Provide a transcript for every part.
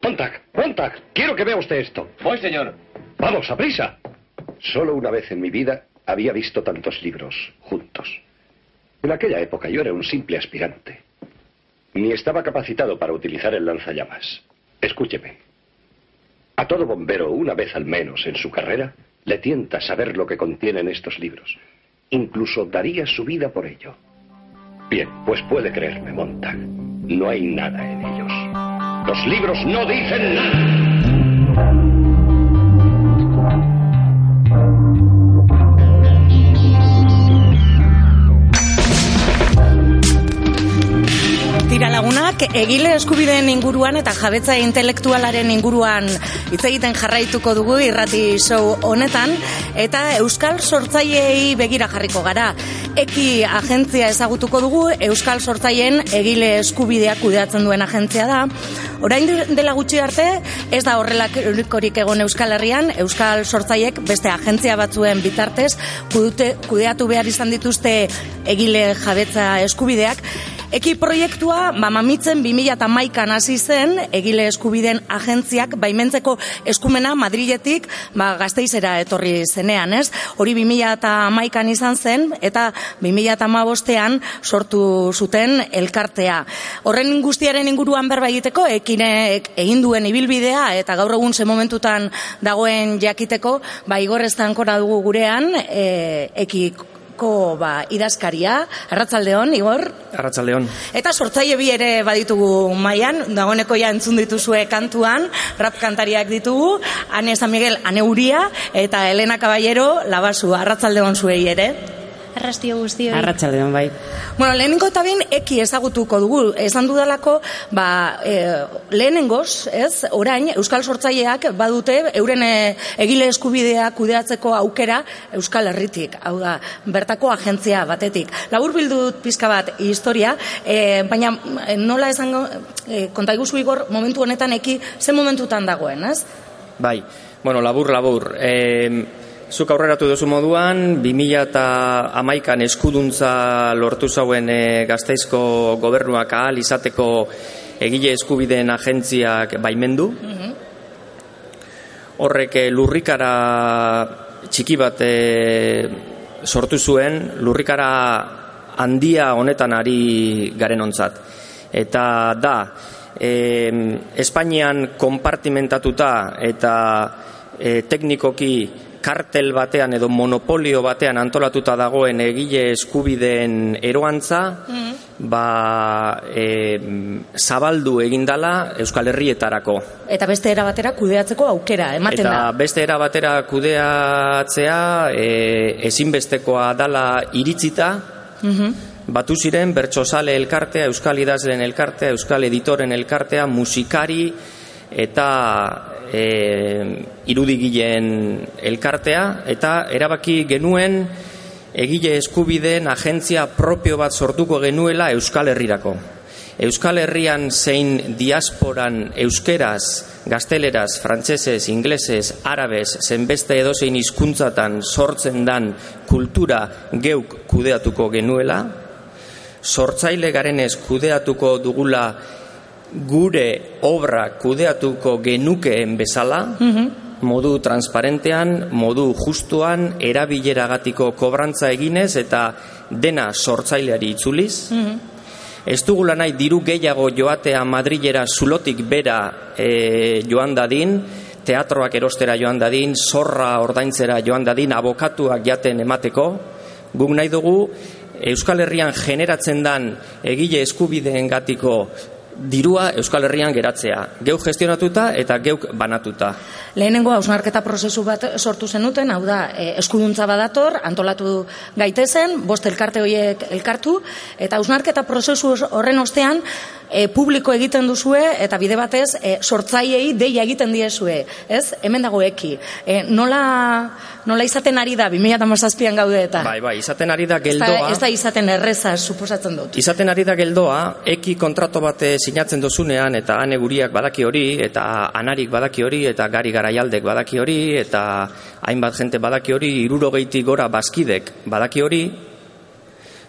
Montag, Montag, quiero que vea usted esto. Voy, señor. Vamos, a prisa. Solo una vez en mi vida había visto tantos libros juntos. En aquella época yo era un simple aspirante. Ni estaba capacitado para utilizar el lanzallamas. Escúcheme. A todo bombero, una vez al menos en su carrera, le tienta saber lo que contienen estos libros. Incluso daría su vida por ello. Bien, pues puede creerme, Montag. No hay nada en ellos. Los libros no dicen nada. Lagunak egile eskubideen inguruan eta jabetza intelektualaren inguruan hitz egiten jarraituko dugu irrati show honetan eta euskal sortzaileei begira jarriko gara. Eki agentzia ezagutuko dugu euskal sortzaileen egile eskubideak kudeatzen duen agentzia da. Orain dela gutxi arte ez da horrelakorik egon Euskal Herrian, euskal sortzaiek beste agentzia batzuen bitartez kudute, kudeatu behar izan dituzte egile jabetza eskubideak Eki proiektua ba, mamitzen 2008an hasi zen egile eskubideen agentziak baimentzeko eskumena Madriletik ba, gazteizera etorri zenean, ez? Hori 2008an izan zen eta 2008an sortu zuten elkartea. Horren guztiaren inguruan berba egiteko ekinek egin duen ibilbidea eta gaur egun ze momentutan dagoen jakiteko ba Igor Estankora dugu gurean e, eki ko ba, idazkaria, arratzaldeon, Igor? Arratzaldeon. Eta sortzaile bi ere baditugu mailan, dagoeneko ja entzun dituzue kantuan, rap kantariak ditugu, Ane San Miguel, Ane Uria, eta Elena Caballero, labazu, arratzaldeon zuei ere. Arrastio guztioi. Arratsaldeon bai. Bueno, lehenengo eta bain eki ezagutuko dugu. Esan dudalako, ba, e, lehenengoz, ez, orain, Euskal Sortzaileak badute euren e, egile eskubidea kudeatzeko aukera Euskal Herritik, hau da, bertako agentzia batetik. Labur bildut pizka bat historia, e, baina nola esango, e, konta iguzu igor, momentu honetan eki, ze momentutan dagoen, ez? Bai, bueno, labur, labur. E, Zuk aurreratu duzu moduan, 2008an eskuduntza lortu zauen e, gazteizko gobernuak ahal izateko egile eskubideen agentziak baimendu. Horrek eh, lurrikara txiki bat e, sortu zuen, lurrikara handia honetan ari garen ontzat. Eta da, e, Espainian konpartimentatuta eta e, teknikoki kartel batean edo monopolio batean antolatuta dagoen egile eskubideen eroantza, ba, e, zabaldu egindala Euskal Herrietarako. Eta beste era batera kudeatzeko aukera, ematen Eta da. beste era batera kudeatzea e, ezinbestekoa dala iritzita, batu ziren bertsozale elkartea, Euskal Idazlen elkartea, Euskal Editoren elkartea, musikari eta e, irudigileen elkartea, eta erabaki genuen egile eskubideen agentzia propio bat sortuko genuela Euskal Herrirako. Euskal Herrian zein diasporan euskeraz, gazteleraz, frantsesez, inglesez, arabez, zenbeste edozein hizkuntzatan sortzen dan kultura geuk kudeatuko genuela, sortzaile garenez kudeatuko dugula gure obra kudeatuko genukeen bezala, modu transparentean, modu justuan, erabileragatiko kobrantza eginez eta dena sortzaileari itzuliz. Ez dugula nahi diru gehiago joatea Madrilera zulotik bera e, joan dadin, teatroak erostera joan dadin, zorra ordaintzera joan dadin, abokatuak jaten emateko. Guk nahi dugu Euskal Herrian generatzen dan egile eskubideen gatiko dirua Euskal Herrian geratzea. Geuk gestionatuta eta geuk banatuta. Lehenengo hausnarketa prozesu bat sortu zenuten, hau da, e, eskuduntza badator, antolatu gaitezen, bost elkarte horiek elkartu, eta hausnarketa prozesu horren ostean, e, publiko egiten duzue, eta bide batez, e, sortzaiei deia egiten diezue, ez? Hemen dago eki. E, nola, nola izaten ari da, 2008an gaude eta? Bai, bai, izaten ari da geldoa. ez da izaten erreza, suposatzen dut. Izaten ari da geldoa, eki kontrato bat eh, sinatzen dozunean, eta ane guriak badaki hori, eta anarik badaki hori, eta gari garaialdek badaki hori, eta hainbat jente badaki hori, irurogeitik gora bazkidek badaki hori,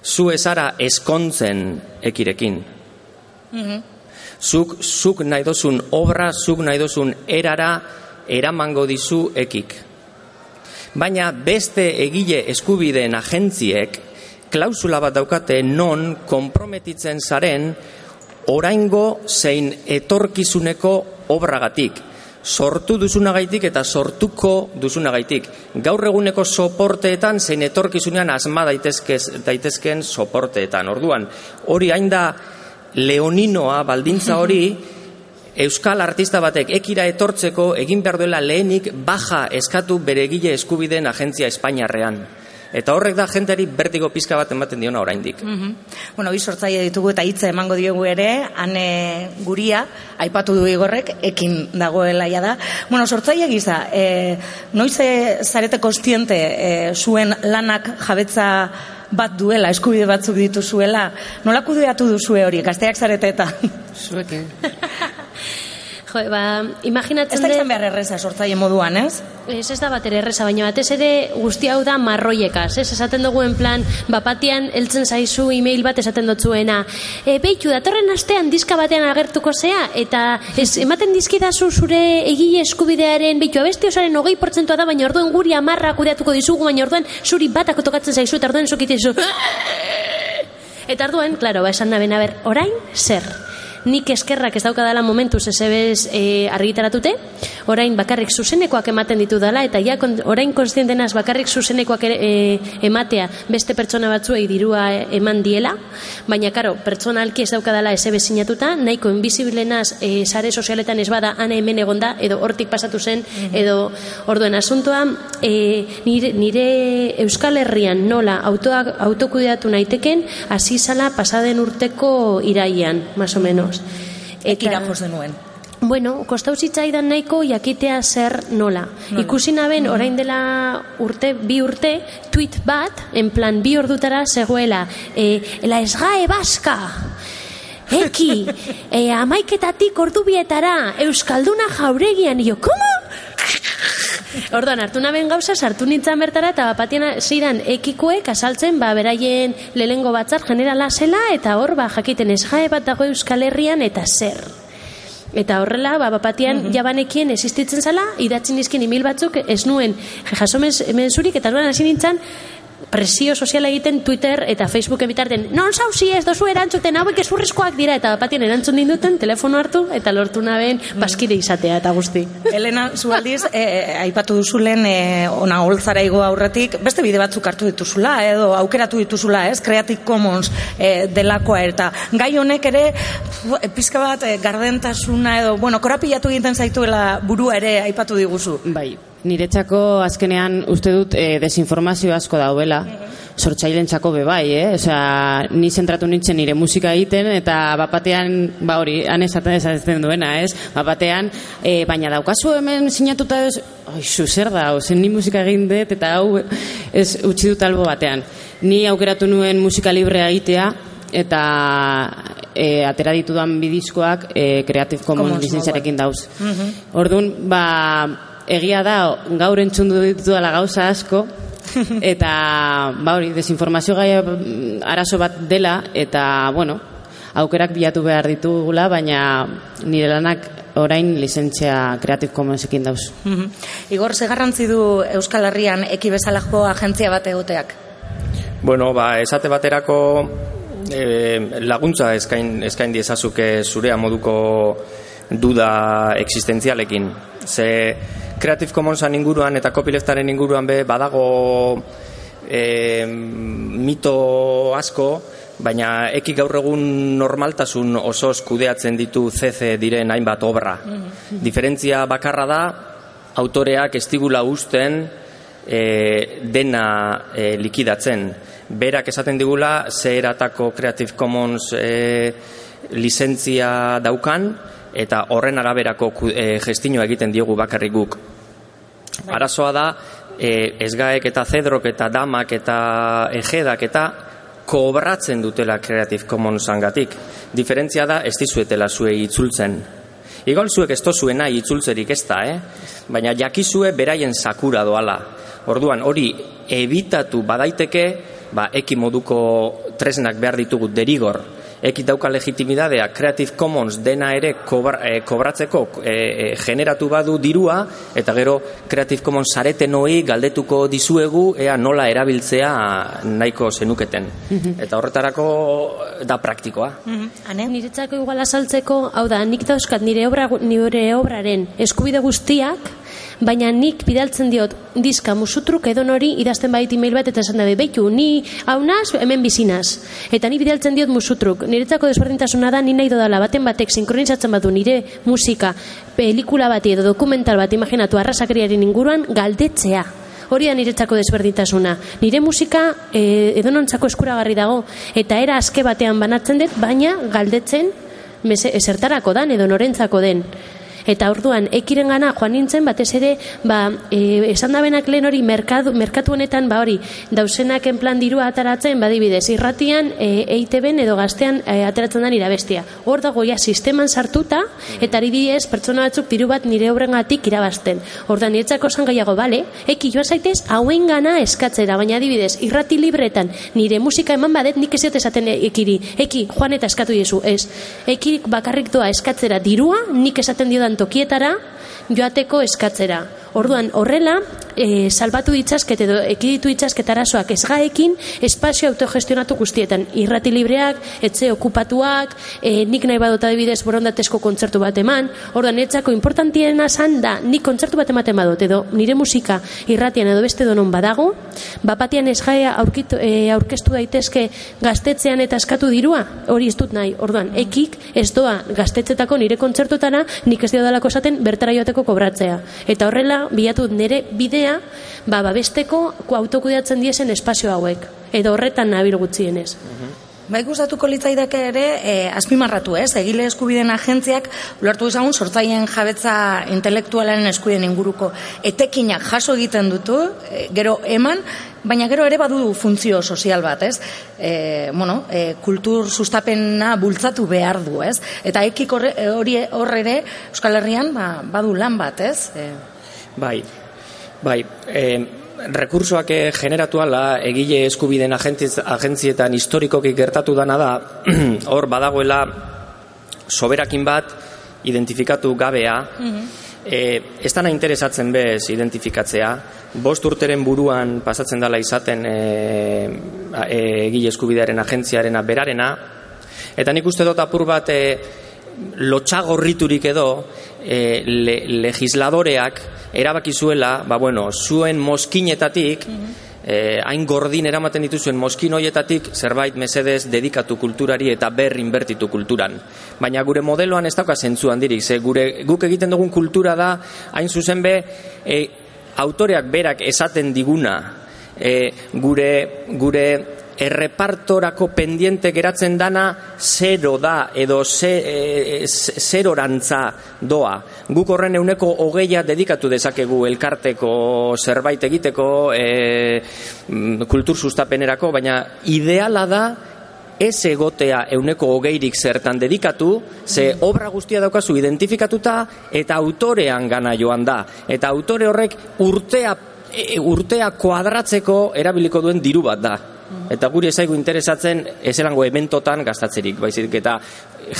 zu ezara eskontzen ekirekin. Zuk, zuk nahi dozun obra, zuk nahi dozun erara eramango dizu ekik. Baina beste egile eskubideen agentziek klausula bat daukate non konprometitzen zaren oraingo zein etorkizuneko obragatik sortu duzunagaitik eta sortuko duzunagaitik. Gaur eguneko soporteetan zein etorkizunean asma daitezkez, daitezken soporteetan. Orduan, hori hain da leoninoa baldintza hori Euskal artista batek ekira etortzeko egin behar duela lehenik baja eskatu beregile eskubideen agentzia Espainiarrean. Eta horrek da jenteari bertigo pizka bat ematen diona oraindik. Mm Bueno, bi sortzaile ditugu eta hitza emango diogu ere, ane guria, aipatu du igorrek, ekin dagoela ja da. Bueno, sortzaile giza, e, noiz zarete kostiente e, zuen lanak jabetza bat duela, eskubide batzuk dituzuela, nola kudeatu duzue hori, gazteak zarete eta? Zueke. Jo, ba, imaginatzen Ez da izan behar erreza sortzaile moduan, ez? Ez ez da bat ere erreza, baina batez ere guzti hau da marroiekaz, ez? Esaten dugu en plan, bapatian heltzen zaizu e-mail bat esaten dutzuena. E, beitu, datorren astean diska batean agertuko zea, eta ez, ematen dizkidazu zure egile eskubidearen, beitu, abesti osaren hogei portzentua da, baina orduen guri amarra kudeatuko dizugu, baina orduen zuri batak tokatzen zaizu, eta orduen zukite zu. Eta orduen, klaro, ba, esan nabena ber, orain, zer? Nik eskerrak ez daukadala momentuz esebez e, argitaratute, orain bakarrik zuzenekoak ematen ditu dela, eta ja, orain konstientenaz bakarrik zuzenekoak e, ematea beste pertsona batzuei dirua eman diela, baina karo, pertsonalki ez daukadala esebez sinatuta, nahiko inbiziblenaz e, sare sozialetan ez bada ana hemen egonda, edo hortik pasatu zen, edo orduen asuntoa, e, nire, nire Euskal Herrian nola autoak, autokudeatu naiteken, hasi zala pasaden urteko iraian, más o menos menos. Ekira jos denuen. Bueno, kostau zitzaidan nahiko jakitea zer nola. nola. Ikusi naben, mm orain dela urte, bi urte, tweet bat, en plan bi ordutara zegoela, e, la esgae baska, eki, e, amaiketatik ordubietara, euskalduna jauregian, jo, komo? Orduan, hartu naben gauza, sartu nintzen bertara, eta bapatien zidan ekikoek asaltzen, ba, beraien lehengo batzar generala zela, eta hor, ba, jakiten ez jae bat dago Euskal Herrian, eta zer. Eta horrela, ba, bapatian mm jabanekien existitzen zala, idatzen dizkin imil batzuk, ez nuen jasomen menzurik, eta orduan hasi nintzen, presio soziala egiten Twitter eta Facebook bitarten non sausi ez dozu erantzuten hauek ezurrezkoak dira eta batien erantzun dinduten telefono hartu eta lortu naben paskide izatea eta guzti. Elena, zu aldiz, e, aipatu duzulen e, ona holtzara igo aurretik, beste bide batzuk hartu dituzula edo aukeratu dituzula, ez? Creative Commons e, delakoa eta gai honek ere pizka bat gardentasuna edo, bueno, korapilatu egiten zaituela burua ere aipatu diguzu. Bai, niretzako azkenean uste dut e, desinformazio asko dauela sortzailen txako bebai, eh? Osea, ni zentratu nintzen nire musika egiten eta bapatean, ba hori, han esaten esaten duena, ez? Bapatean, e, baina daukazu hemen sinatuta ez, oi, zer da, ozen ni musika egin dut eta hau ez utzi dut albo batean. Ni aukeratu nuen musika librea egitea eta e, atera ditudan bidizkoak e, Creative Commons lizentziarekin dauz. Mm Orduan, ba, egia da gaur entzundu ditu dela gauza asko eta ba hori desinformazio gai mm, arazo bat dela eta bueno aukerak bilatu behar ditugula baina nire lanak orain lizentzia Creative Commonsekin dauz. Mm Igor, ze garrantzi du Euskal Herrian eki bezalako agentzia bat egoteak? Bueno, ba, esate baterako e, laguntza eskain, eskain diezazuke zurea moduko duda existentzialekin. Ze Creative Commonsan inguruan eta copyleftaren inguruan be badago e, mito asko, baina eki gaur egun normaltasun oso kudeatzen ditu CC diren hainbat obra. Mhm. Diferentzia bakarra da, autoreak estigula usten e, dena e, likidatzen. Berak esaten digula, zeheratako Creative Commons e, lizentzia daukan, eta horren araberako e, gestinoa egiten diogu bakarrik guk. Bai. Arazoa da, e, esgaek eta zedrok eta damak eta ejedak eta kobratzen dutela Creative Commons angatik. Diferentzia da, ez dizuetela zuei itzultzen. Igol zuek ez tozuena itzultzerik ez da, eh? baina jakizue beraien sakura doala. Orduan, hori ebitatu badaiteke, ba, eki moduko tresnak behar ditugu derigor, eki dauka legitimidadea Creative Commons dena ere kobra, e, kobratzeko e, generatu badu dirua eta gero Creative Commons zareten hoi galdetuko dizuegu ea nola erabiltzea nahiko zenuketen. Mhm. Eta horretarako da praktikoa. Mm Niretzako igual azaltzeko, hau da, nik dauzkat nire, obra, nire obraren eskubide guztiak, baina nik bidaltzen diot diska musutruk edo nori idazten bait email bat eta esan dabe, beitu, ni hau naz, hemen bizinaz. Eta ni bidaltzen diot musutruk. Niretzako desberdintasuna da, ni nahi dodala baten batek sinkronizatzen batu nire musika, pelikula bati edo dokumental bat imaginatu arrasakriaren inguruan galdetzea. Hori da niretzako desberdintasuna. Nire musika e, edonontzako eskuragarri dago eta era aske batean banatzen dut, baina galdetzen esertarako dan edo norentzako den eta orduan ekiren gana joan nintzen batez ere ba, e, esan da lehen hori merkatu, merkatu honetan ba hori dausenak en plan dirua ataratzen badibidez irratian e, EITB edo gaztean e, ateratzen da nira bestia hor dago ja sisteman sartuta eta ari diez pertsona batzuk diru bat nire horrengatik irabazten. Orduan niretzako esan gaiago bale eki joan zaitez hauen gana eskatzera baina adibidez irrati libretan nire musika eman badet nik ez esaten ekiri. Eki joan eta eskatu diezu ez. Eki bakarrik doa eskatzera dirua nik esaten diodan tokietara joateko eskatzera. Orduan, horrela, e, salbatu ditzazket edo ekiditu ditzazket arazoak ezgaekin espazio autogestionatu guztietan. Irrati libreak, etxe okupatuak, e, nik nahi badota adibidez borondatezko kontzertu bat eman. Orduan, netzako importantiena zan da, nik kontzertu bat ematen badot, edo nire musika irratian edo beste donon badago, bapatian ezgaea aurkitu, e, aurkeztu daitezke gaztetzean eta eskatu dirua, hori ez dut nahi. Orduan, ekik ez doa gaztetzetako nire kontzertutara, nik ez diodalako esaten bertara joateko kobratzea. Eta horrela, bilatu nire bidea ba, babesteko autokudeatzen diesen espazio hauek. Edo horretan nabil gutxienez. Uh Bai gustatuko litzaidake ere, e, azpimarratu ez, egile eskubideen agentziak, ulertu ezagun, sortzaien jabetza intelektualaren eskubideen inguruko etekinak jaso egiten dutu, e, gero eman, baina gero ere badu funtzio sozial bat, ez? E, bueno, e, kultur sustapena bultzatu behar du, ez? Eta ekik hori horre ere, Euskal Herrian, ba, badu lan bat, ez? E. Bai, Bai, e, rekursoak generatu ala egile eskubiden agentzietan historikoki gertatu dana da, hor badagoela soberakin bat identifikatu gabea, mm ez dana interesatzen bez identifikatzea, bost urteren buruan pasatzen dela izaten e, e, egile eskubidearen agentziaren berarena, eta nik uste dut apur bat e, lotxagorriturik edo e, legisladoreak erabaki zuela, ba bueno, zuen moskinetatik, eh, hain gordin eramaten dituzuen moskin hoietatik zerbait mesedez dedikatu kulturari eta ber inbertitu kulturan. Baina gure modeloan ez dauka zentzu handirik, ze gure, guk egiten dugun kultura da, hain zuzen be, e, autoreak berak esaten diguna, e, gure, gure errepartorako pendiente geratzen dana zero da edo ze, e, zerorantza doa. Guk horren euneko hogeia dedikatu dezakegu elkarteko zerbait egiteko e, kultur sustapenerako, baina ideala da ez egotea euneko hogeirik zertan dedikatu, ze obra guztia daukazu identifikatuta eta autorean gana joan da. Eta autore horrek urtea, e, urtea kuadratzeko erabiliko duen diru bat da. Eta guri ezaigu interesatzen ezelango ementotan gastatzerik, baizik eta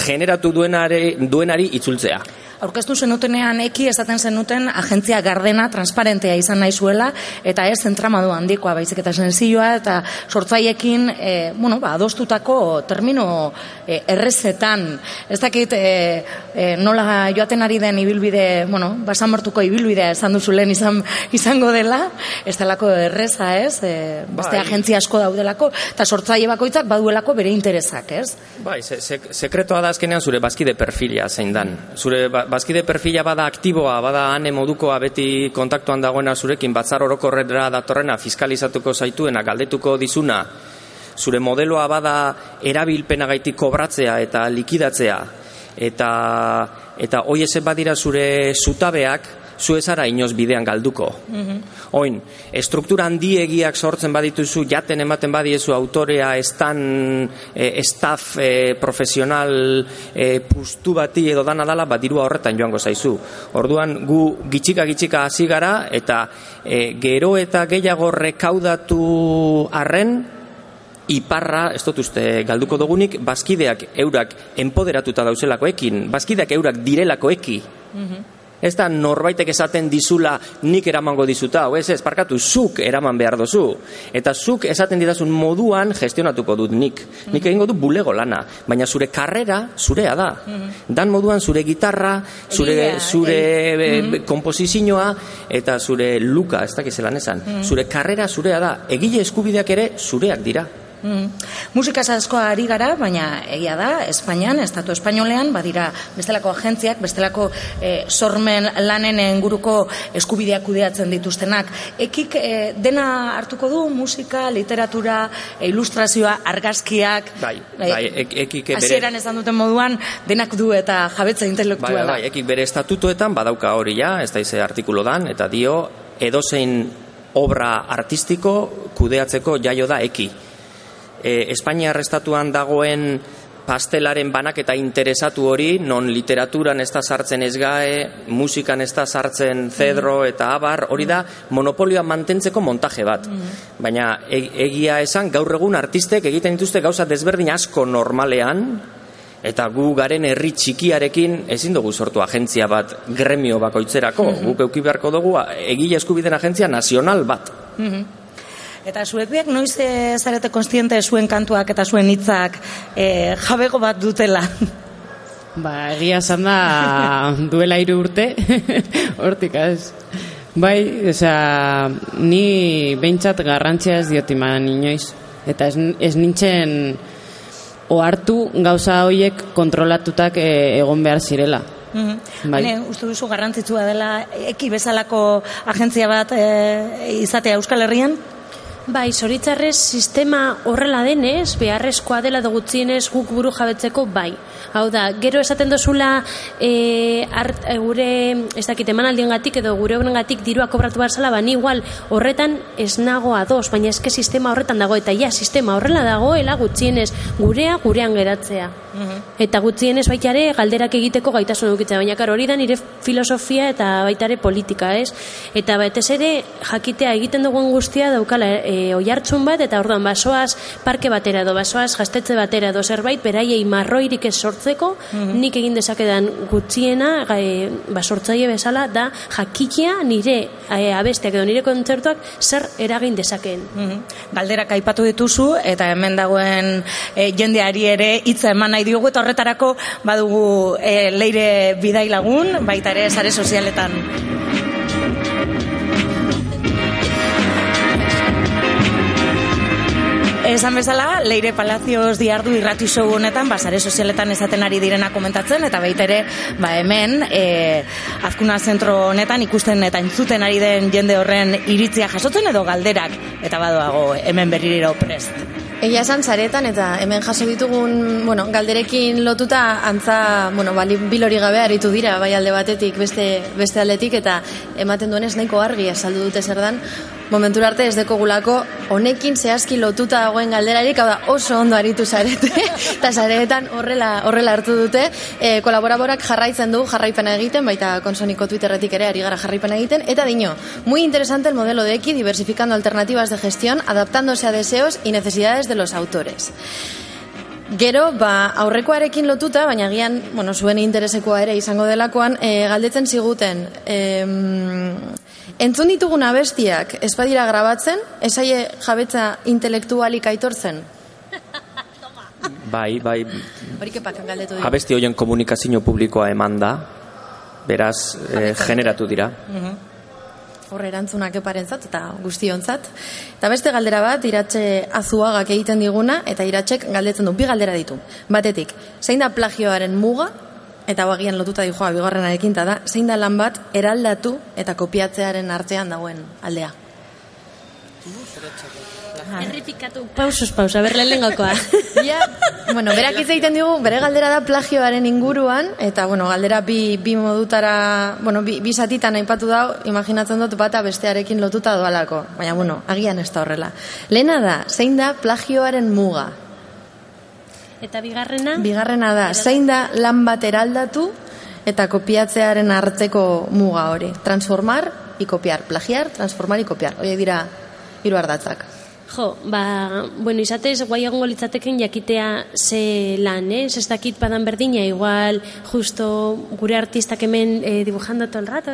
generatu duenari, duenari itzultzea aurkeztu zenutenean eki esaten zenuten agentzia gardena, transparentea izan nahi zuela, eta ez zentramadu handikoa, baizik eta senzioa, eta sortzaiekin, e, bueno, ba, adostutako termino e, errezetan, ez dakit e, e, nola joaten ari den ibilbide, bueno, basamortuko ibilbidea esan duzu lehen izan, izango dela, ez delako erreza, ez, e, beste bai. agentzia asko daudelako, eta sortzaile bakoitzak baduelako bere interesak, ez? Bai, se, se, sekretoa da azkenean zure bazkide perfilia zein dan. Zure ba, bazkide perfila bada aktiboa, bada ane modukoa beti kontaktuan dagoena zurekin batzar orokorrera datorrena fiskalizatuko zaituena galdetuko dizuna. Zure modeloa bada erabilpena gaitik kobratzea eta likidatzea. Eta eta hoi badira zure zutabeak zu ezara inoz bidean galduko. Mm Oin, estruktura handiegiak sortzen badituzu, jaten ematen badiezu autorea, estan, e, staff e, profesional e, pustu bati edo dana dala, bat dirua horretan joango zaizu. Orduan, gu gitxika gitxika hasi gara, eta e, gero eta gehiago rekaudatu arren, iparra, ez dut uste galduko dugunik, bazkideak eurak empoderatuta dauzelakoekin, bazkideak eurak direlakoeki. Ez da norbaitek esaten dizula nik eramango dizuta, hau ez ez, parkatu, zuk eraman behar dozu. Eta zuk esaten didazun moduan gestionatuko dut nik. Nik egingo du bulego lana, baina zure karrera zurea da. Dan moduan zure gitarra, zure, zure e, komposizioa eta zure luka, ez dakiz zelan esan. Zure karrera zurea da, egile eskubideak ere zureak dira. Mm. Musika asko ari gara, baina egia da, Espainian, Estatu Espainolean, badira bestelako agentziak, bestelako eh, sormen lanen inguruko eskubideak kudeatzen dituztenak. Ekik eh, dena hartuko du musika, literatura, eh, ilustrazioa, argazkiak. Bai, bai, ek- ekik bere- Hasieran esan duten moduan, denak du eta jabetza Bai, bai, intelektuala. bai, ekik bere estatutoetan badauka hori ja, ez da ize artikulo dan, eta dio, edozein obra artistiko kudeatzeko jaio da eki. E, Espainiar estatuan dagoen pastelaren banaketa interesatu hori, non literaturan ez da sartzen ezgae, musikan ez da sartzen zedro eta abar, hori da monopolioa mantentzeko montaje bat. Baina e- egia esan gaur egun artistek egiten dituzte gauza desberdin asko normalean, Eta gu garen herri txikiarekin ezin dugu sortu agentzia bat gremio bakoitzerako. Guk euki beharko dugu egile eskubiden agentzia nazional bat. Eta zuek biak noiz eh, zarete konstiente zuen kantuak eta zuen hitzak eh, jabego bat dutela. Ba, egia esan da duela hiru urte, hortik ez. Bai, osea, ni behintzat garrantzia ez diot iman inoiz. Eta ez, ez nintzen ohartu gauza horiek kontrolatutak eh, egon behar zirela. Mhm. Bai. Hane, uste duzu garrantzitsua dela eki bezalako agentzia bat eh, izatea Euskal Herrian? Bai, zoritzarrez sistema horrela denez, beharrezkoa dela dugutzienez guk buru jabetzeko bai. Hau da, gero esaten dozula e, art, e, gure, ez dakit, emanaldiengatik edo gure honengatik dirua kobratu behar zala, bani igual horretan ez nago ados, baina eske sistema horretan dago, eta ja, sistema horrela dagoela gutxienez gurea gurean geratzea. Eta gutxienez baita ere galderak egiteko gaitasun edukitzea, baina karo hori da nire filosofia eta baita ere politika, ez? Eta batez ere jakitea egiten dugun guztia daukala e, oihartzun bat eta orduan basoaz parke batera edo basoaz gaztetze batera edo zerbait beraiei marroirik ez sortzeko nik egin dezakedan gutxiena e, basortzaile bezala da jakitea nire e, abesteak edo nire kontzertuak zer eragin dezakeen. Mhm. Galderak aipatu dituzu eta hemen dagoen eh, jendeari ere hitza eman nahi diogu eta horretarako badugu eh, leire bidai lagun, baita ere sare sozialetan. Esan bezala, Leire Palacios diardu irrati show honetan, ba, sare sozialetan esaten ari direna komentatzen, eta baita ere, ba, hemen, e, azkuna zentro honetan ikusten eta entzuten ari den jende horren iritzia jasotzen edo galderak, eta badoago hemen berriro prest. Egia esan zaretan eta hemen jaso ditugun, bueno, galderekin lotuta antza, bueno, bali, bilori gabe aritu dira, bai alde batetik, beste, beste aldetik, eta ematen duenez nahiko argi azaldu dute zer dan, momentura arte ez dekogulako honekin zehazki lotuta dagoen galderarik, hau da oso ondo aritu zarete, eta zaretan horrela, horrela hartu dute, e, kolaboraborak jarraitzen du, jarraipena egiten, baita konsoniko Twitterretik ere ari gara jarraipena egiten, eta dino, muy interesante el modelo de X, diversificando alternativas de gestión, adaptándose a deseos y necesidades de los autores. Gero, ba, aurrekoarekin lotuta, baina gian, bueno, zuen interesekoa ere izango delakoan, e, galdetzen ziguten, e, entzun ditugun abestiak ez badira grabatzen, esaie jabetza intelektualik aitortzen? Bai, bai, Hori kepakan galdetu dira. abesti hoien komunikazio publikoa eman da, beraz, eh, generatu dira. Hor erantzunak eparentzat eta guztionzat. Eta beste galdera bat, iratxe azuagak egiten diguna, eta iratxek galdetzen du, bi galdera ditu. Batetik, zein da plagioaren muga, eta bagian lotuta dijoa bigarrenarekin, eta da, zein da lan bat eraldatu eta kopiatzearen artean dagoen aldea. Errepikatu. Pausos, pausa, ber lehenengokoa. Ja, bueno, berak hitz egiten digu, bere galdera da plagioaren inguruan, eta, bueno, galdera bi, bi modutara, bueno, bi, bi satitan aipatu dau, imaginatzen dut bata bestearekin lotuta doalako. Baina, bueno, agian ez da horrela. Lehena da, zein da plagioaren muga? Eta bigarrena? Bigarrena da, zein da lan bat eraldatu eta kopiatzearen arteko muga hori. Transformar y copiar. Plagiar, transformar y copiar. Horiek dira hiru ardatzak. Jo, ba, bueno, izatez, guai egongo litzateken jakitea ze lan, eh? Ez dakit padan berdina, igual, justo gure artistak hemen eh, dibujando todo el rato,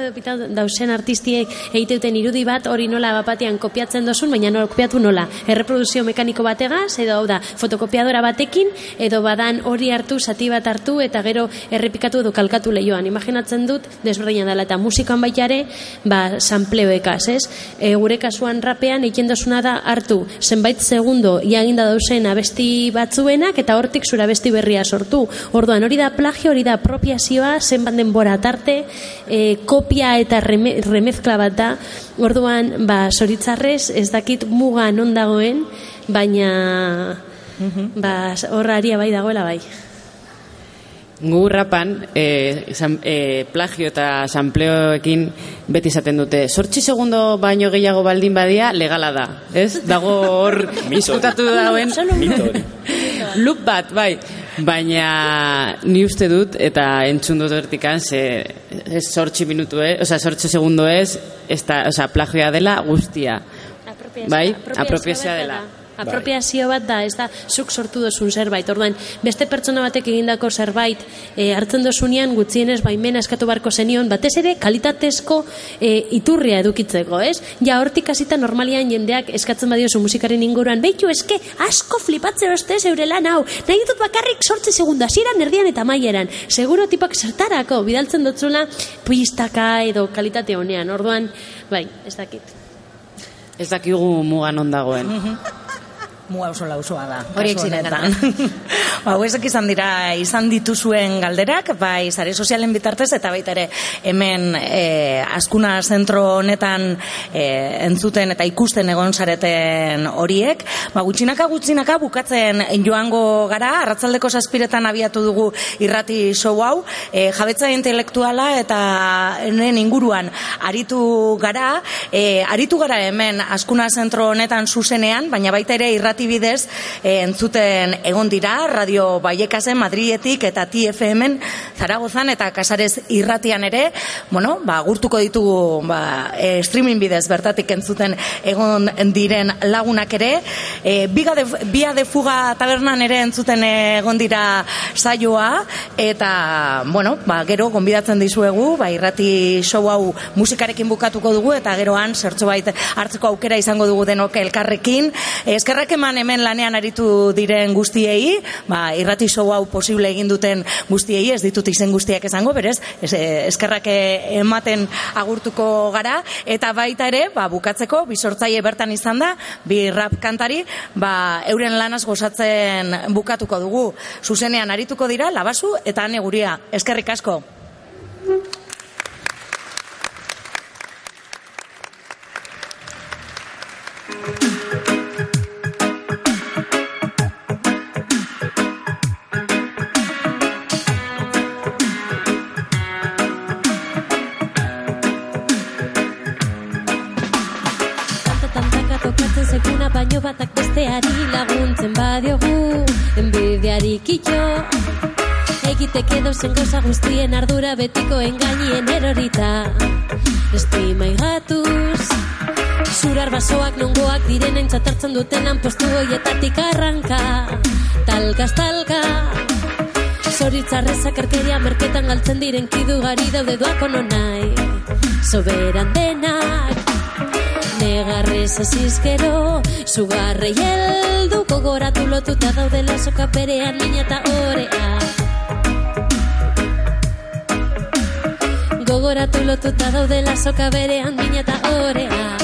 dausen artistiek egiteuten irudi bat, hori nola bapatean kopiatzen dozun, baina nola kopiatu nola. Erreproduzio mekaniko bategaz, edo da, fotokopiadora batekin, edo badan hori hartu, sati bat hartu, eta gero errepikatu edo kalkatu lehioan. Imaginatzen dut, desberdina dela, eta musikan baitare, ba, sampleoekaz, ez? E, gure kasuan rapean, egiten dozuna da hartu, zenbait segundo iaginda dausen abesti batzuenak eta hortik zura abesti berria sortu. Orduan hori da plagio, hori da apropiazioa, zenbat denbora tarte, e, kopia eta reme, remezkla bat da. Orduan, ba, soritzarrez, ez dakit muga non dagoen, baina ba, horra aria bai dagoela bai. Gu rapan, e, san, e, plagio eta sampleoekin beti izaten dute. Sortzi segundo baino gehiago baldin badia, legala da. Ez? Dago hor, izkutatu dagoen. Loop bat, bai. Baina ni uste dut, eta entzun dut hortikan, ze ez sortzi minutu, eh? Osa, sortzi segundo ez, ez da, osa, plagioa dela guztia. Bai? Apropiazioa dela. Apropiazio bat da, ez da, zuk sortu dozun zerbait. Orduan, beste pertsona batek egindako zerbait e, hartzen dozunean gutxienez baimena eskatu barko zenion, batez ere kalitatezko e, iturria edukitzeko, ez? Ja, hortik hasita normalian jendeak eskatzen badiozu musikaren inguruan, behitu eske asko flipatzeo beste zeure lan hau, nahi dut bakarrik sortze segunda, ziran erdian eta maieran. Seguro tipak zertarako, bidaltzen dutzula pistaka edo kalitate honean. Orduan, bai, ez dakit. Ez dakigu mugan ondagoen. Mua oso lausoa da. Horiek ziren honetan. ba, hauek izan dira, izan dituzuen galderak, bai, sare sozialen bitartez, eta baita ere, hemen e, askuna zentro honetan e, entzuten eta ikusten egon zareten horiek. Ba, gutxinaka gutxinaka bukatzen joango gara, arratzaldeko saspiretan abiatu dugu irrati show hau, e, jabetza intelektuala eta hemen inguruan aritu gara, e, aritu gara hemen askuna zentro honetan zuzenean, baina baita ere irrati bidez e, entzuten egon dira, Radio Baiekasen Madrietik eta TFM-en Zaragozan eta Kasarez irratian ere, bueno, ba, gurtuko ditugu ba, e, streaming bidez bertatik entzuten egon diren lagunak ere, e, biga de, bia de fuga tabernan ere entzuten egon dira saioa, eta, bueno, ba, gero, gonbidatzen dizuegu, ba, irrati show hau musikarekin bukatuko dugu, eta geroan, zertzo bait hartzeko aukera izango dugu denok elkarrekin. Eskerrak eman hemen lanean aritu diren guztiei, ba, irrati show hau posible egin duten guztiei, ez ditut izen guztiak esango, berez, ez, eh, eskerrak ematen agurtuko gara, eta baita ere, ba, bukatzeko, bisortzaile bertan izan da, bi rap kantari, ba, euren lanaz gozatzen bukatuko dugu. Zuzenean arituko dira, labazu eta neguria. Eskerrik asko. Egiteke dozen gauza guztien ardura betiko engainien erorita. Estima igatuz Zurar basoak nongoak direnen txatartzen dutenan postu hoietatik arranka. Talkaz talka Zoritzarrezak arkeria merketan galtzen diren kidu gari daude doako nonai Soberan denak Negarrez azizkero Zugarrei heldu Gogoratu lotuta daudela soka perean Nina eta orea Gogoratu lotuta daudela soka berean Nina eta orea.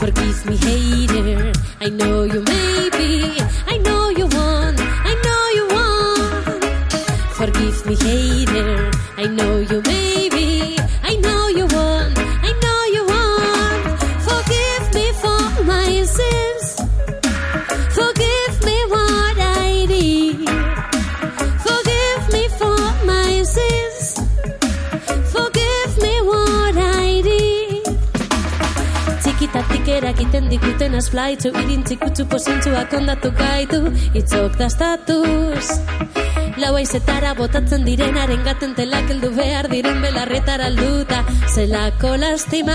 Forgive me hater I know you maybe I know you want I know you want. Forgive me hater I know you maybe I erakiten dikuten azflaitzu Irintzik utzu pozintzuak ondatu gaitu Itzok da status. Lau aizetara botatzen direnaren gaten telak heldu behar diren belarretara alduta Zelako lastima.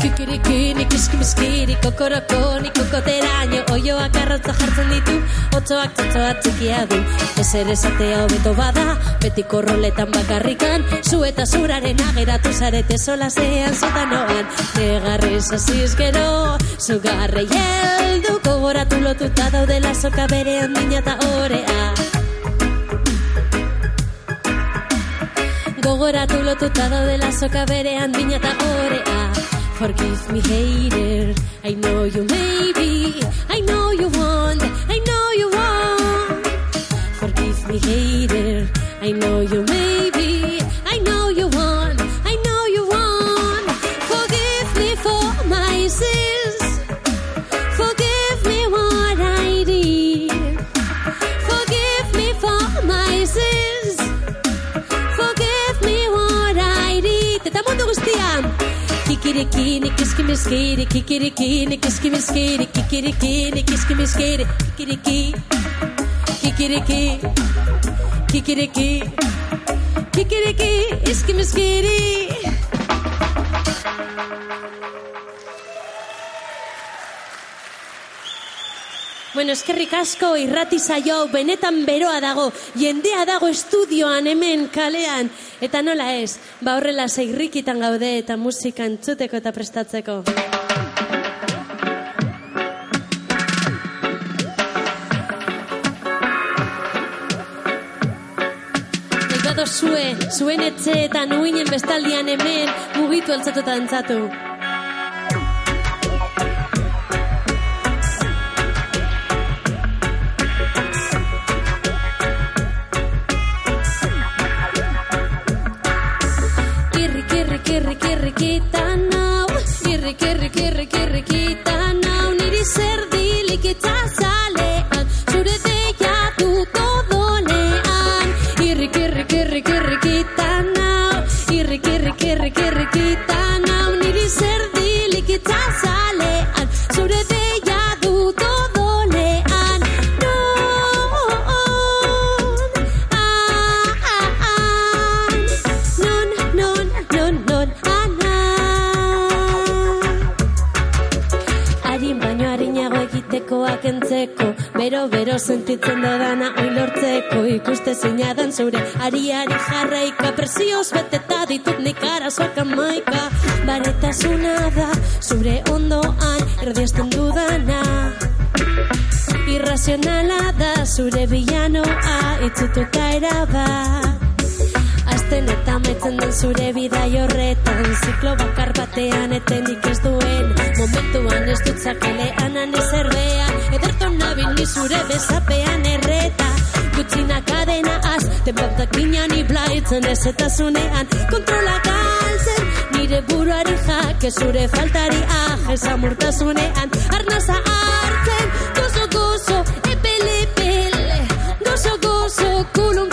Kikiriki, nikiski miskiri, kokoroko, nikokoteraino Oioak arrotza jartzen ditu, otzoak txotzoa txikia du. Ez ere zatea hobeto bada, betiko roletan bakarrikan. Zu eta zuraren ageratu zarete sola zean zutanoan Negarrez aziz gero, zugarrei heldu Kogoratu lotuta daudela soka berean dina eta orea. Gogoratu lotuta daudela soka berean dina eta orea. Forgive me hater, I know you maybe I know you want, I know you want. Forgive me hater, I know you maybe skitty, kickity, kitty, kiski, miskitty, kickity, kitty, kiski, miskitty, kickity, key, kickity, key, kickity, key, kickity, key, iski, miskitty. Bueno, eskerrik asko irrati saio hau benetan beroa dago, jendea dago estudioan hemen kalean, eta nola ez, ba horrela zeirrikitan gaude eta musika entzuteko eta prestatzeko. Nahi badozue, zuen etxeetan uinen bestaldian hemen mugitu altzatuta entzatu. Irrazionala da zure bilanoa itzututa erabat Azten eta metzen den zure bidai horretan Ziklo bakar batean etenik ez duen. Momentuan ez dut zakelean anezerrean Ederto nabil ni zure bezapean erreta. Gutxina kadena az, tenbatak ginean iblaitzen ez eta zunean. Kontrola galtzen, nire buruari jake zure faltari aje zamurtasunean Arnaza hartzen, gozo Gozo gozo,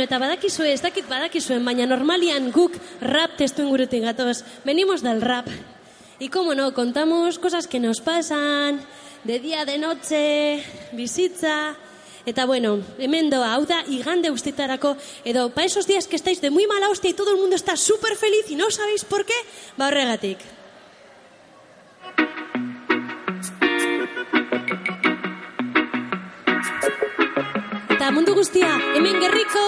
Bueno, eta badakizue, ez dakit badakizuen, baina normalian guk rap testu ingurutik gatoz. Venimos del rap. Y como no, contamos cosas que nos pasan, de día, de noche, bizitza... Eta bueno, hemen doa, hau da, igande ustitarako, edo, pa esos días que estáis de muy mala hostia y todo el mundo está súper feliz y no sabéis por qué, ba horregatik. Eta mundu guztia, hemen gerriko,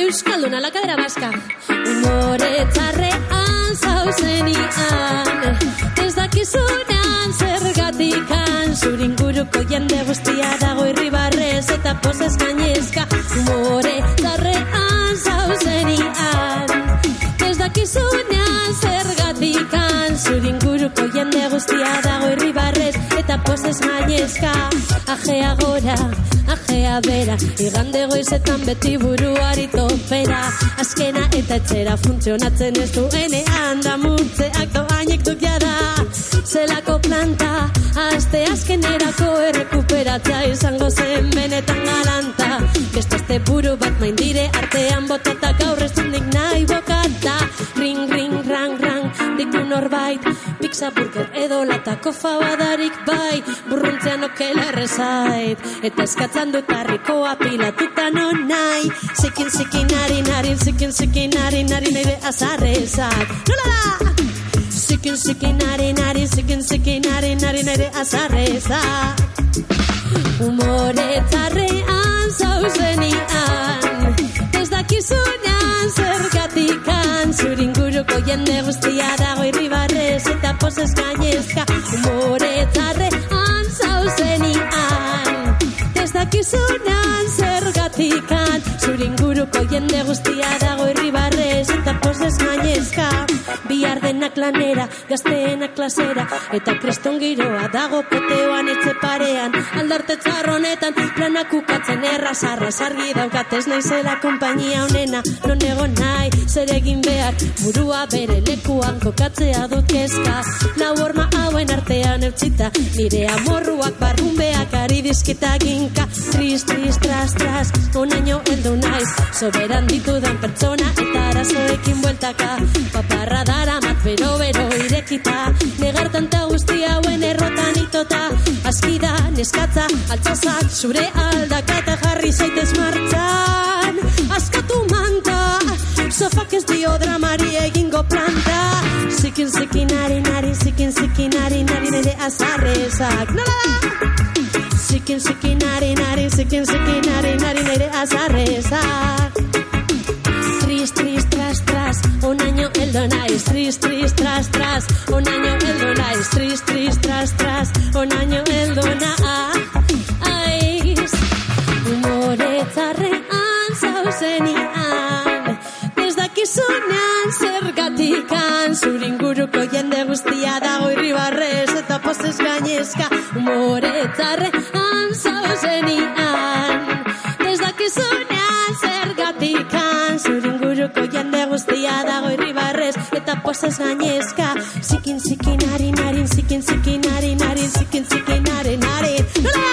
Euskalduna, la cadera vasca. Umore txarrean zauzenian, ez dakizunan zergatikan, zuringuruko jende guztia dago irribarrez eta pozez gainezka. Umore txarrean zauzenian, ez dakizunan zergatikan, zuringuruko jende guztia dago irribarrez eta pozez gainezka. Ajea gora, ajea bera, igande goizetan beti buruari topera, azkena eta etxera funtzionatzen ez duenean da murtzeak doainek duk jada, zelako planta, azte azkenerako errekuperatzea izango zen benetan galanta, beste azte buru bat main dire artean botata gaur ez dunik nahi bokata, ring, ring, rang, rang, ditu norbait, pizza burger edo latako fabadarik bai, burruntzean okela errezait, eta eskatzan dut harrikoa pilatuta non nahi, zikin zikin nari nari, zikin zikin nari nari nire azarrezak, nola da? Zikin zikin nari nari, zikin zikin nari nari nire azarrezak. Umore txarrean zauzenian, ez dakizunean zergatikan, zuringuruko jende guztia dago irribarrez gainezka. Umore txarrean zauzenian, ez dakizunean zergatikan, zuringuruko jende guztia dago irribarrez eta pozez gainezka. Bihar denak lanera, gazteenak klasera, eta kreston giroa dago poteoan etxe parean, aldarte txarronetan, planak ukatzen erraz, arraz argi daukat ez naizela kompainia honena, non egon nahi, zer egin behar, burua bere lekuan kokatzea dut kezka, lau horma hauen artean eutzita, nire amorruak barrunbeak ari dizkita ginka, tris, tris, tras, tras, onaino heldu naiz, soberan ditudan pertsona eta arazoekin bueltaka, irekita, negar tanta guzti hauen errotan itota, askida, neskatza, altzazak, zure aldakata jarri zaitez martxan, askatu manta, sofak ez dio dramari egingo planta, zikin zikin ari nari, zikin zikin ari nari nire azarrezak, nola? Zikin zikin ari nari, zikin zikin ari nari nire azarrezak. Eta pozez gainezka, zikin zikin ari narin, zikin zikin ari narin, zikin zikin ari narin, nola!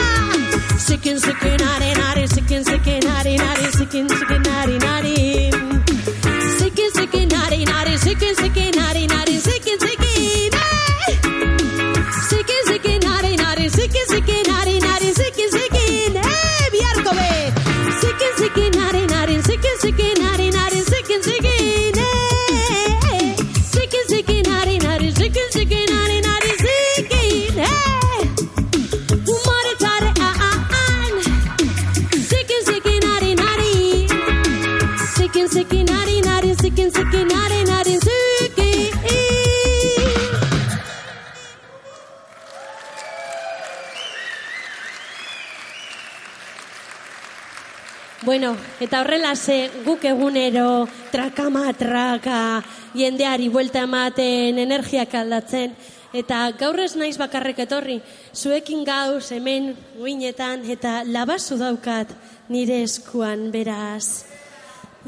Bueno, eta horrela ze guk egunero trakama traka jendeari buelta ematen energiak aldatzen eta gaur ez naiz bakarrek etorri zuekin gauz hemen uinetan eta labazu daukat nire eskuan beraz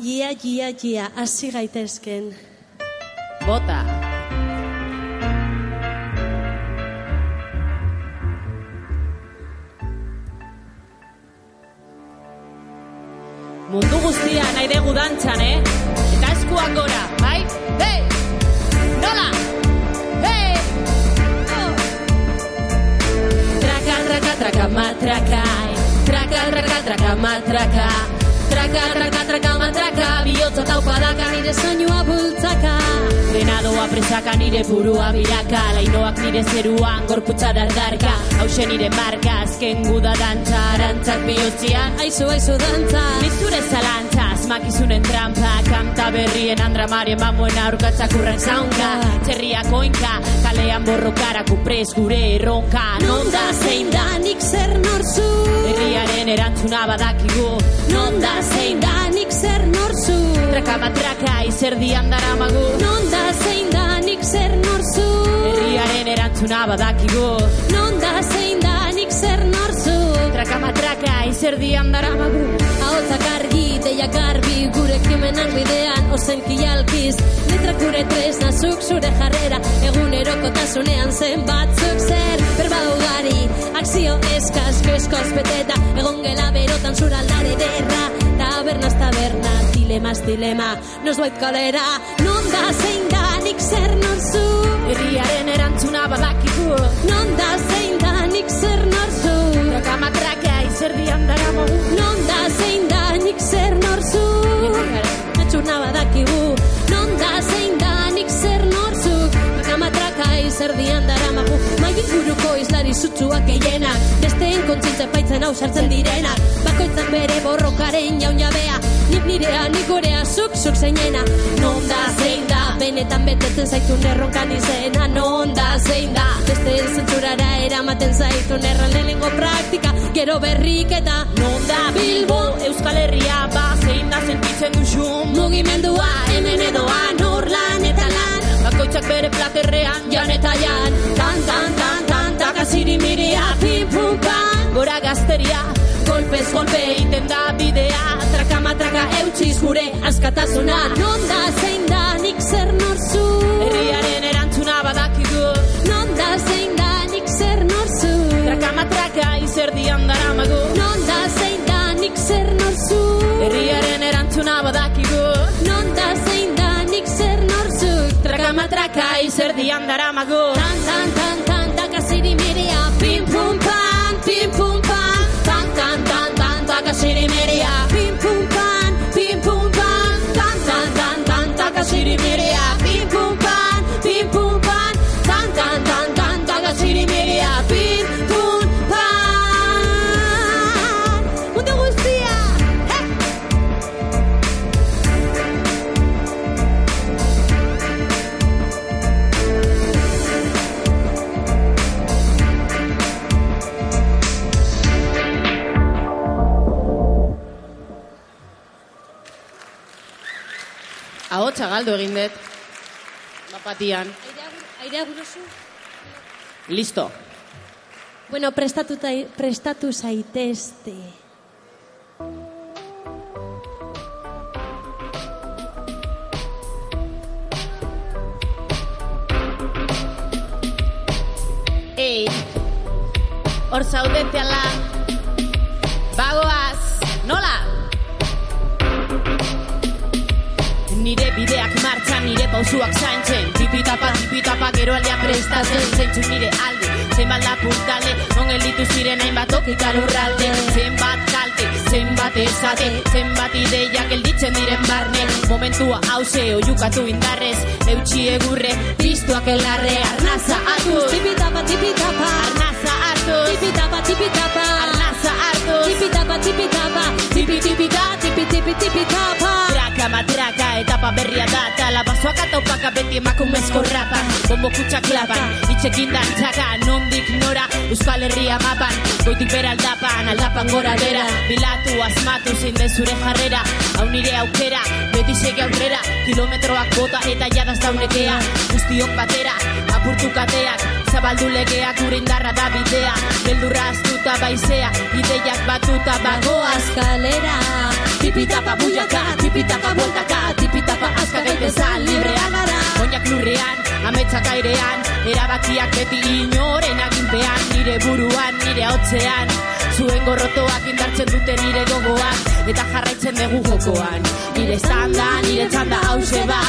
Gia, gia, gia, hasi gaitezken. Bota. Guztia nahi dugu dantzan, eh? Eta eskuak gora, bai? Hey! Nola? Hey! Oh! Traka, traka, traka, matraka Traka, traka, traka, matraka Traka, traka, traka, matraka Biotza taupadaka nire soinua bultzaka Doa presaka nire burua biraka Lainoak nire zeruan gorputza dardarka Hauxe nire marka azken guda dantza Arantzak bihotzian. Aizu, aizu dantza. Nizure zalantza, asmakizunen trampa Kanta berrien andramarien mamuen aurkatzak urran zaunka. Txerriak oinka, kalean borrokara kuprez gure erronka. Non da? zein da nik zer norzu Herriaren erantzuna badakigu. Non da zein da nik zer Traka matraka izerdian daramagu Non da zein da nik zer norzu Herriaren erantzuna badakigu Non da zein da nik zer norzu Traka matraka izerdian daramagu Ahotsak argi, deiak garbi, gure kimenak bidean, ozenki alkiz. Letrak gure tresna, zuk zure jarrera, egunerokotasunean zen batzuk zer. Berba ugari, akzio eskaz, keskoz beteta, egon gela berotan zura aldare derra. Taberna, dilemaz dilema, nos bait kalera, non da zein da nik zer norzu. Herriaren erantzuna badakigu. Non da zein da nik zer norzu. Traka matraka izerdian daramagu Non da zein da nik zer norzu Atxurna badakigu. Non da zein da nik zer norzu Kamatraka izerdian daramagu. Maik buruko izlari zutsuak gehienak. Besteen kontzintza paitzen hau sartzen direnak. Bakoitzak bere borrokaren jaun jabea Nik nirea, nik gorea, zuk, zuk zeinena. Non da zein da Benetan betetzen zaitun erronkan izena. Non da zein da Beste zentzurara eramaten zaitun erran lehenengo praktika. Gero berrik eta Non da Bilbo, Euskal Herria ba zein da sentitzen duzun. Mugimendua hemen edoan Orlan eta lan. Bakoitzak bere platerrean jan eta jan. Tan, tan, tan, tan, takasiri miria Pim, pum, pan, gora gazteria Golpez, golpe, iten da bidea. Traka, matraka, eutxiz gure askatasuna. Non da zein da nik zer norzu? Herriaren erantzuna badakigu. Non da zein da nik zer norzu? Traka, matraka, izerdian daramagu. Non da zein da nik zer norzu? Herriaren erantzuna badakigu. Non da zein da nik zer norzu? Traka, matraka, izerdian daramagu. Tan, tan, tan, Ahotsa galdu egin dut. Bapatian. Airea gurozu Listo. Bueno, prestatu, prestatu zaitezte. Ei, hor zaudete ala. Bagoaz, Nire bideak martxan, nire pausuak zaintzen. Tipitapa, tipitapa, gero aldean prestatzen. Zeintzu nire alde, zenbat lapurtale Non elitu ziren hainbat okikar urralde Zenbat kalte, zenbat esate. Zenbat ideiak gelditzen diren barne. Momentua hause, oiukatu indarrez. Eutxi egurre, piztuak elarre. Arnaza hartu, Tipitapa, tipitapa arnaza hartu Tipitapa, tipitapa Arnaza hartu Tipitapa, tipitapa Tipi, tipita, Tipi, tipi, tipitapa Traka matraka, etapa berria da Tala basoak ataupaka beti emakumezko rapa Bombo kutsak klapan, itxekin dantzaka Nondik nora, Euskal Herria mapan. Goitik bera aldapan, aldapan gora bera. Bilatu, asmatu, zein den zure jarrera. Hau nire aukera, beti segi aurrera. Kilometroak bota eta jadaz daunekea Guztiok batera, apurtu kateak. Zabaldu legeak gure indarra da bidea. Beldurra astuta baizea, ideiak batuta bagoaz Kalera Tipitapa buiaka, tipitapa bueltaka, tipitapa aska gaitezan librea gara. Oinak lurrean, ametsak airean, erabakiak beti inoren aginpean, nire buruan, nire hotzean. Zuen gorrotoak indartzen dute nire gogoan Eta jarraitzen dugu jokoan Nire zanda, nire txanda hause ba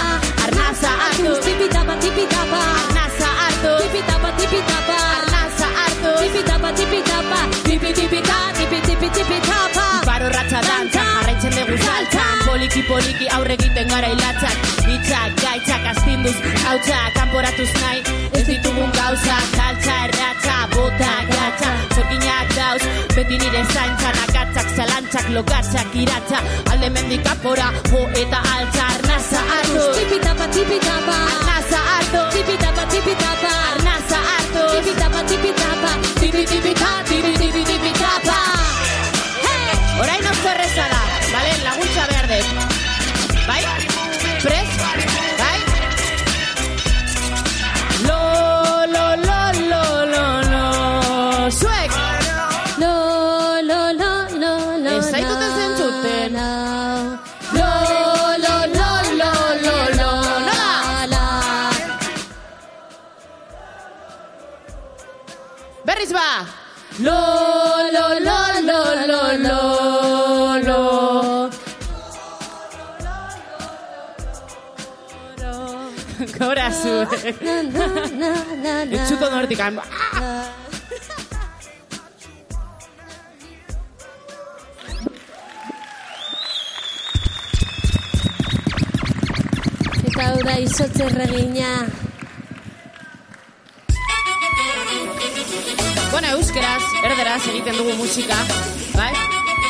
Arnaza hartu Tipitapa, tipitapa. Arnaza hartu Tipitapa, tipitapa. Arnaza hartu Tipitapa, tipitapa. Tipi, tipita, tipi, tipi, tipitapa. Paro ratza dantza, jarraitzen dugu saltzan Poliki poliki aurre egiten gara hilatzak. Itzak, gaitzak, astinduz, hautsak Kanporatuz nahi, ez ditugun gauzak Saltza, erratza, bota, gatza Zorginak dauz, beti nire zaintzan Akatzak, zalantzak, logatzak, iratza. Alde mendik apora, jo eta altza Arnaza hartu, Tipitapa, tipitapa. arnaza hartu. Tipitapa, tipitapa. Arnaza hartu, Tipitapa, tipitapa. tipi, tipi, tipi, tipi, tipi, Orain oso erreza da, bale, laguntza behar dut. Bai? Prez? Bai? Lo, lo, lo, lo, lo, lo. Zuek! Lo, lo, lo, lo, lo, Ez lo. Lo, lo, lo, lo, lo, lo. Nola? La. Berriz ba! Lo, lo, lo, lo, lo, lo, Gora na. Entzuto nortik. ah! Eta hau da izotze regina. Bueno, euskeraz, erderaz egiten dugu musika, bai?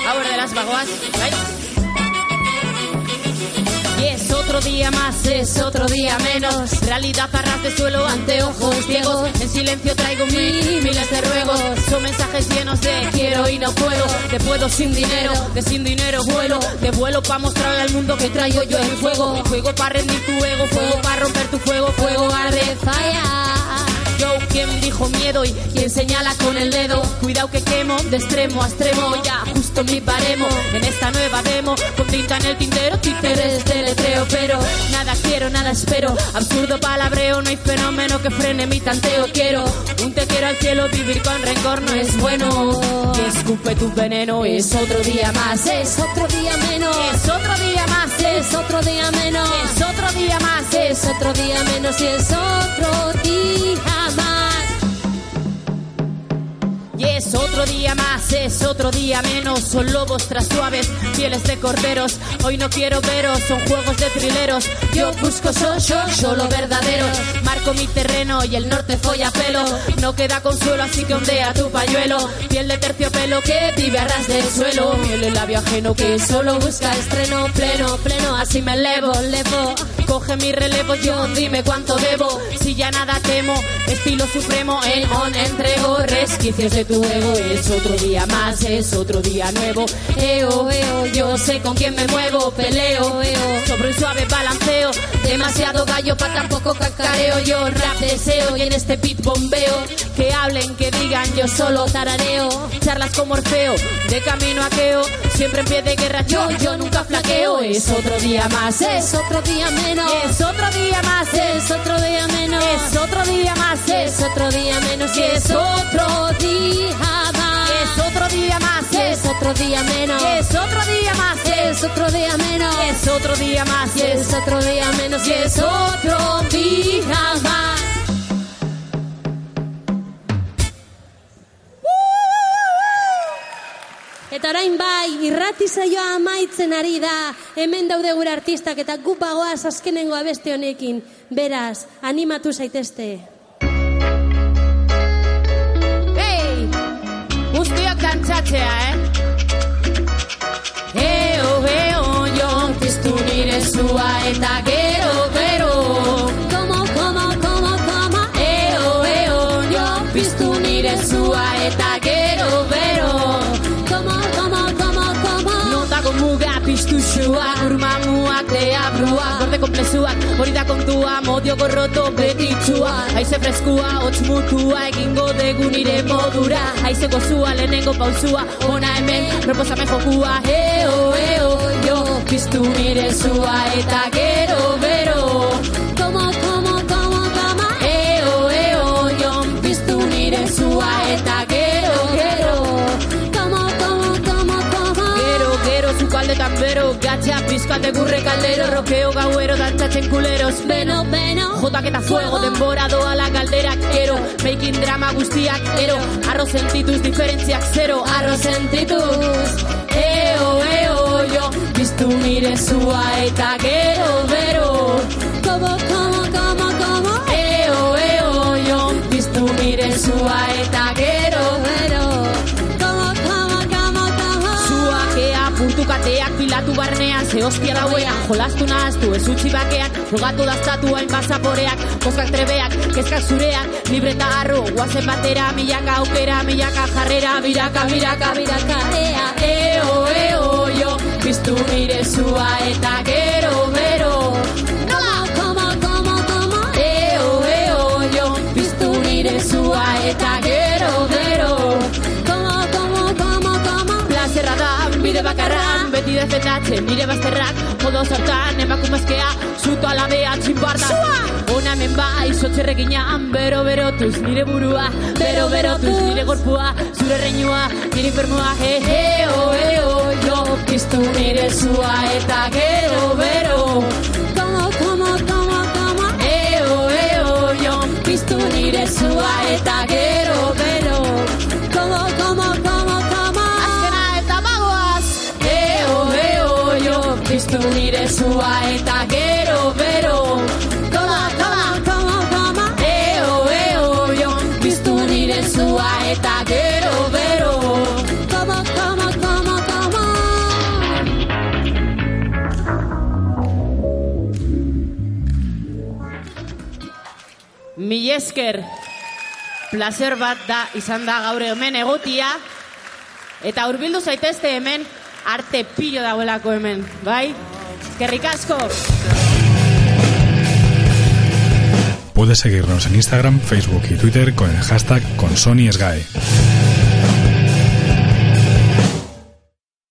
Hau erderaz bagoaz, bai? Y es otro día más, es otro día menos. Realidad a ras de suelo ante ojos ciegos. En silencio traigo mil, miles de ruegos. Son mensajes llenos de quiero y no puedo. Te puedo sin dinero, de sin dinero vuelo. Te vuelo para mostrarle al mundo que traigo yo el fuego. Fuego para rendir tu ego, fuego para romper tu fuego, fuego arde. Falla. Yo, quien dijo miedo y quien señala con el dedo. Cuidado que quemo de extremo a extremo. Ya, justo mi baremo en esta nueva demo. Con tinta en el tintero, títeres de letreo. Pero nada quiero, nada espero. Absurdo palabreo, no hay fenómeno que frene mi tanteo. Quiero un te quiero al cielo, vivir con rencor no es bueno. Que escupe tu veneno, es otro día más. Es otro día menos. Es otro día más. Es otro día menos. Es otro día más. Es otro día menos y es otro día más. Y es otro día más, es otro día menos. Son lobos tras suaves, pieles de corderos. Hoy no quiero veros, son juegos de trileros. Yo busco so, yo, yo lo verdadero. Marco mi terreno y el norte folla pelo. No queda consuelo, así que ondea tu pañuelo. Piel de terciopelo que vive a ras del suelo. Miel el labio ajeno que solo busca estreno pleno, pleno. Así me elevo, levo. Coge mi relevo, yo dime cuánto debo. Si ya nada temo, estilo supremo en on entrego. Resquicios de tu ego, es otro día más, es otro día nuevo. Eo, eo, yo sé con quién me muevo, peleo, eo. Sobre un suave balanceo, demasiado gallo para tan poco cacareo. Yo rap deseo y en este beat bombeo. Que hablen, que digan, yo solo tarareo. Charlas como Orfeo, de camino a. Siempre en pie de guerra, yo, yo nunca flaqueo. Es otro día más, Es otro día menos. Es otro día más, Es otro día menos. es otro día más, Es otro día menos y es otro día más. es otro día más, Es otro día menos. es otro día más, Es otro día menos. es otro día más, es otro día menos y es otro día más. Eta orain bai, irrati saioa amaitzen ari da. Hemen daude gure artistak eta gu bagoaz azkenengo abeste honekin. Beraz, animatu zaitezte. Hey! Guztiok dantzatzea, eh? Eo, eo, jo, piztu nire zua eta gero, komplezuak, hori da kontua, modio gorroto betitsua. Haize freskua, hotz mutua, egingo degu nire modura. Haize gozua, lehenengo pausua, ona hemen, proposamen jokua. Eo, eo, jo, piztu nire zua eta gero, bero. Diskate gurre kaldero, rokeo gauero, dantzatzen kuleros Beno, beno Jotak eta fuego, denbora doala galderak ero Making drama guztiak ero Arro sentituz diferentziak zero Arro sentituz Eo, eo, jo Biztu nire zua eta gero bero Como, como, como, como Eo, eo, jo Biztu nire zua eta gero puntukateak, pilatu barnean, ze hostia dauean, jolastu nahaztu, ez utzi bakean, rogatu daztatu hain pasaporeak, koskak trebeak, kezkak zureak, libre eta arro, guazen batera, milaka aukera, milaka jarrera, biraka, biraka, biraka, ea, eo, eo, jo, biztu nire zua eta gero bide bakarran, beti defendatzen nire bazterrak, jodo zartan, emakumezkea, zuto alabea, txinparta. Ona hemen bai, sotxerrekinan, bero berotuz nire burua, bero berotuz nire gorpua, zure reinua, nire infermua, he, he, o, e, o, jo, piztu nire zua eta gero bero. Como, como, como, como Eo, eo, jo, piztu nire zua eta gero bero. Nire zua eta gero bero. Toma, toma Como, como Eo, eo, jo Piztu nire zua eta gero bero. Como, como, como, como Mil esker placer bat da izan da gaur hemen egotia. Eta hurbildu zaitezte hemen arte pillo dagoelako hemen, bai? Eskerrik asko! Puedes seguirnos en Instagram, Facebook y Twitter con el hashtag ConsonySGAE.